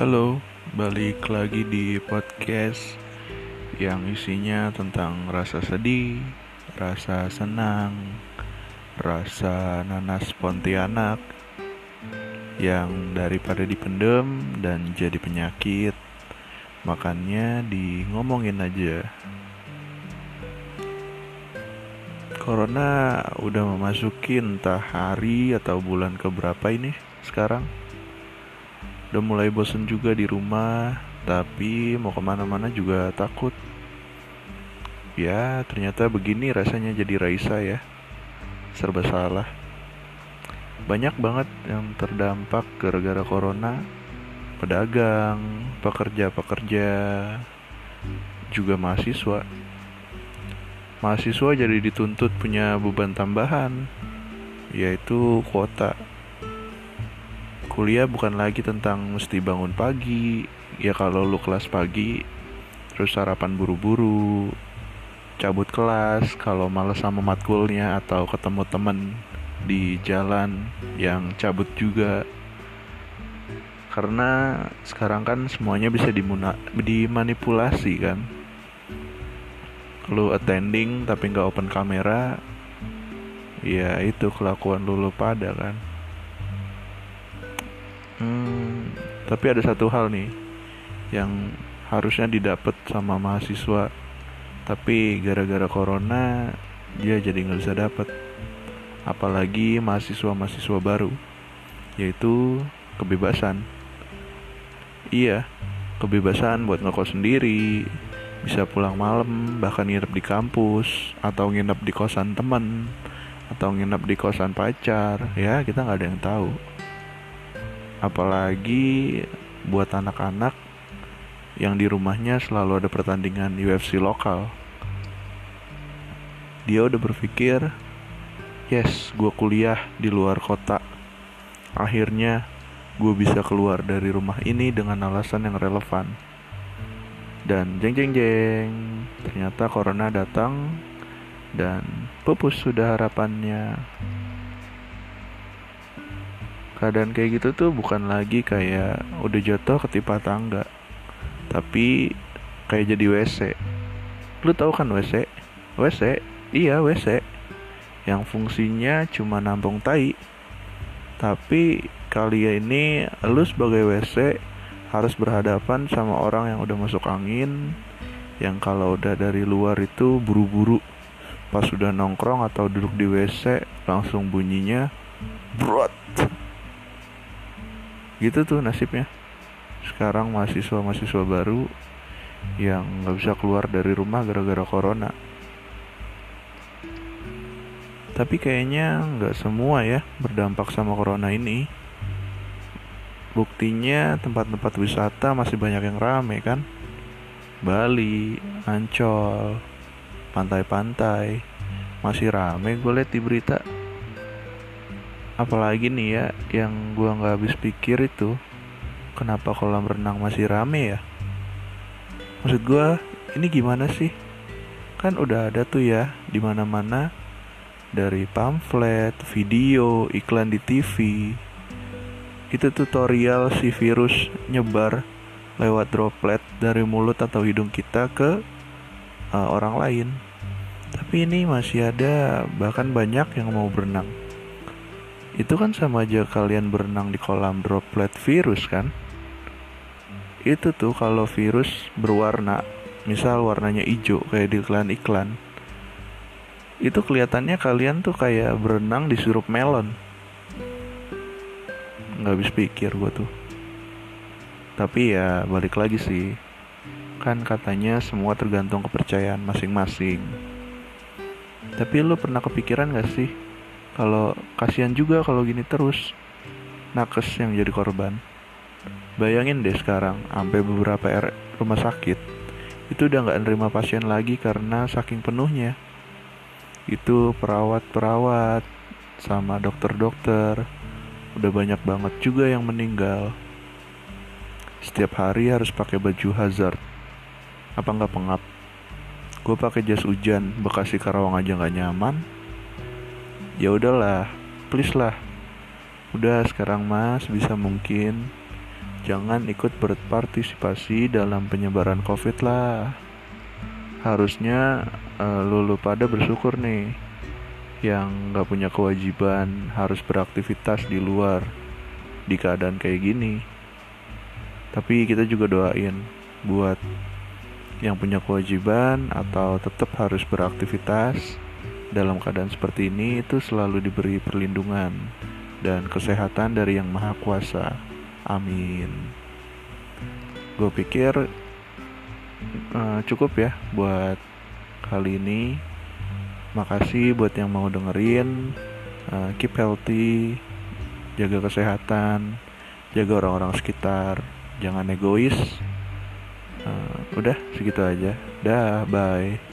Halo, balik lagi di podcast yang isinya tentang rasa sedih, rasa senang, rasa nanas pontianak yang daripada dipendem dan jadi penyakit, makanya di ngomongin aja. Corona udah memasuki entah hari atau bulan keberapa ini sekarang Udah mulai bosen juga di rumah, tapi mau ke mana-mana juga takut. Ya, ternyata begini rasanya jadi Raisa ya. Serba salah. Banyak banget yang terdampak gara-gara corona. Pedagang, pekerja-pekerja, juga mahasiswa. Mahasiswa jadi dituntut punya beban tambahan, yaitu kuota kuliah bukan lagi tentang mesti bangun pagi. Ya kalau lu kelas pagi terus sarapan buru-buru cabut kelas kalau males sama matkulnya atau ketemu temen di jalan yang cabut juga. Karena sekarang kan semuanya bisa dimuna dimanipulasi kan. Lu attending tapi nggak open kamera ya itu kelakuan lu, lu pada kan Hmm, tapi ada satu hal nih yang harusnya didapat sama mahasiswa, tapi gara-gara corona dia jadi nggak bisa dapat. Apalagi mahasiswa-mahasiswa baru, yaitu kebebasan. Iya, kebebasan buat ngekos sendiri, bisa pulang malam, bahkan nginep di kampus, atau nginep di kosan teman, atau nginep di kosan pacar. Ya, kita nggak ada yang tahu apalagi buat anak-anak yang di rumahnya selalu ada pertandingan UFC lokal. Dia udah berpikir yes gue kuliah di luar kota. Akhirnya gue bisa keluar dari rumah ini dengan alasan yang relevan. Dan jeng jeng jeng ternyata corona datang dan pupus sudah harapannya keadaan kayak gitu tuh bukan lagi kayak udah jatuh ketimpa tangga tapi kayak jadi WC lu tahu kan WC WC iya WC yang fungsinya cuma nampung tai. Tapi kali ini lu sebagai WC harus berhadapan sama orang yang udah masuk angin yang kalau udah dari luar itu buru-buru. Pas sudah nongkrong atau duduk di WC langsung bunyinya brot gitu tuh nasibnya. Sekarang mahasiswa-mahasiswa baru yang nggak bisa keluar dari rumah gara-gara corona. Tapi kayaknya nggak semua ya berdampak sama corona ini. Buktinya tempat-tempat wisata masih banyak yang rame kan? Bali, Ancol, pantai-pantai. Masih rame gue liat di berita apalagi nih ya yang gua nggak habis pikir itu kenapa kolam renang masih rame ya? Maksud gua ini gimana sih? Kan udah ada tuh ya di mana mana dari pamflet video iklan di TV itu tutorial si virus nyebar lewat droplet dari mulut atau hidung kita ke uh, orang lain. Tapi ini masih ada bahkan banyak yang mau berenang itu kan sama aja kalian berenang di kolam droplet virus kan? Itu tuh kalau virus berwarna misal warnanya hijau kayak di iklan-iklan itu kelihatannya kalian tuh kayak berenang di sirup melon. Nggak habis pikir gue tuh. Tapi ya balik lagi sih. Kan katanya semua tergantung kepercayaan masing-masing. Tapi lo pernah kepikiran gak sih kalau kasihan juga kalau gini terus. Nakes yang jadi korban. Bayangin deh sekarang sampai beberapa R rumah sakit itu udah nggak nerima pasien lagi karena saking penuhnya. Itu perawat-perawat sama dokter-dokter udah banyak banget juga yang meninggal. Setiap hari harus pakai baju hazard. Apa nggak pengap? Gue pakai jas hujan bekasi karawang aja nggak nyaman ya udahlah please lah udah sekarang mas bisa mungkin jangan ikut berpartisipasi dalam penyebaran COVID lah. Harusnya uh, lu, lu pada bersyukur nih yang gak punya kewajiban harus beraktivitas di luar di keadaan kayak gini. Tapi kita juga doain buat yang punya kewajiban atau tetap harus beraktivitas dalam keadaan seperti ini itu selalu diberi perlindungan dan kesehatan dari Yang Maha Kuasa. Amin. Gue pikir uh, cukup ya buat kali ini. Makasih buat yang mau dengerin. Uh, keep healthy, jaga kesehatan, jaga orang-orang sekitar, jangan egois. Uh, udah segitu aja. Dah, bye.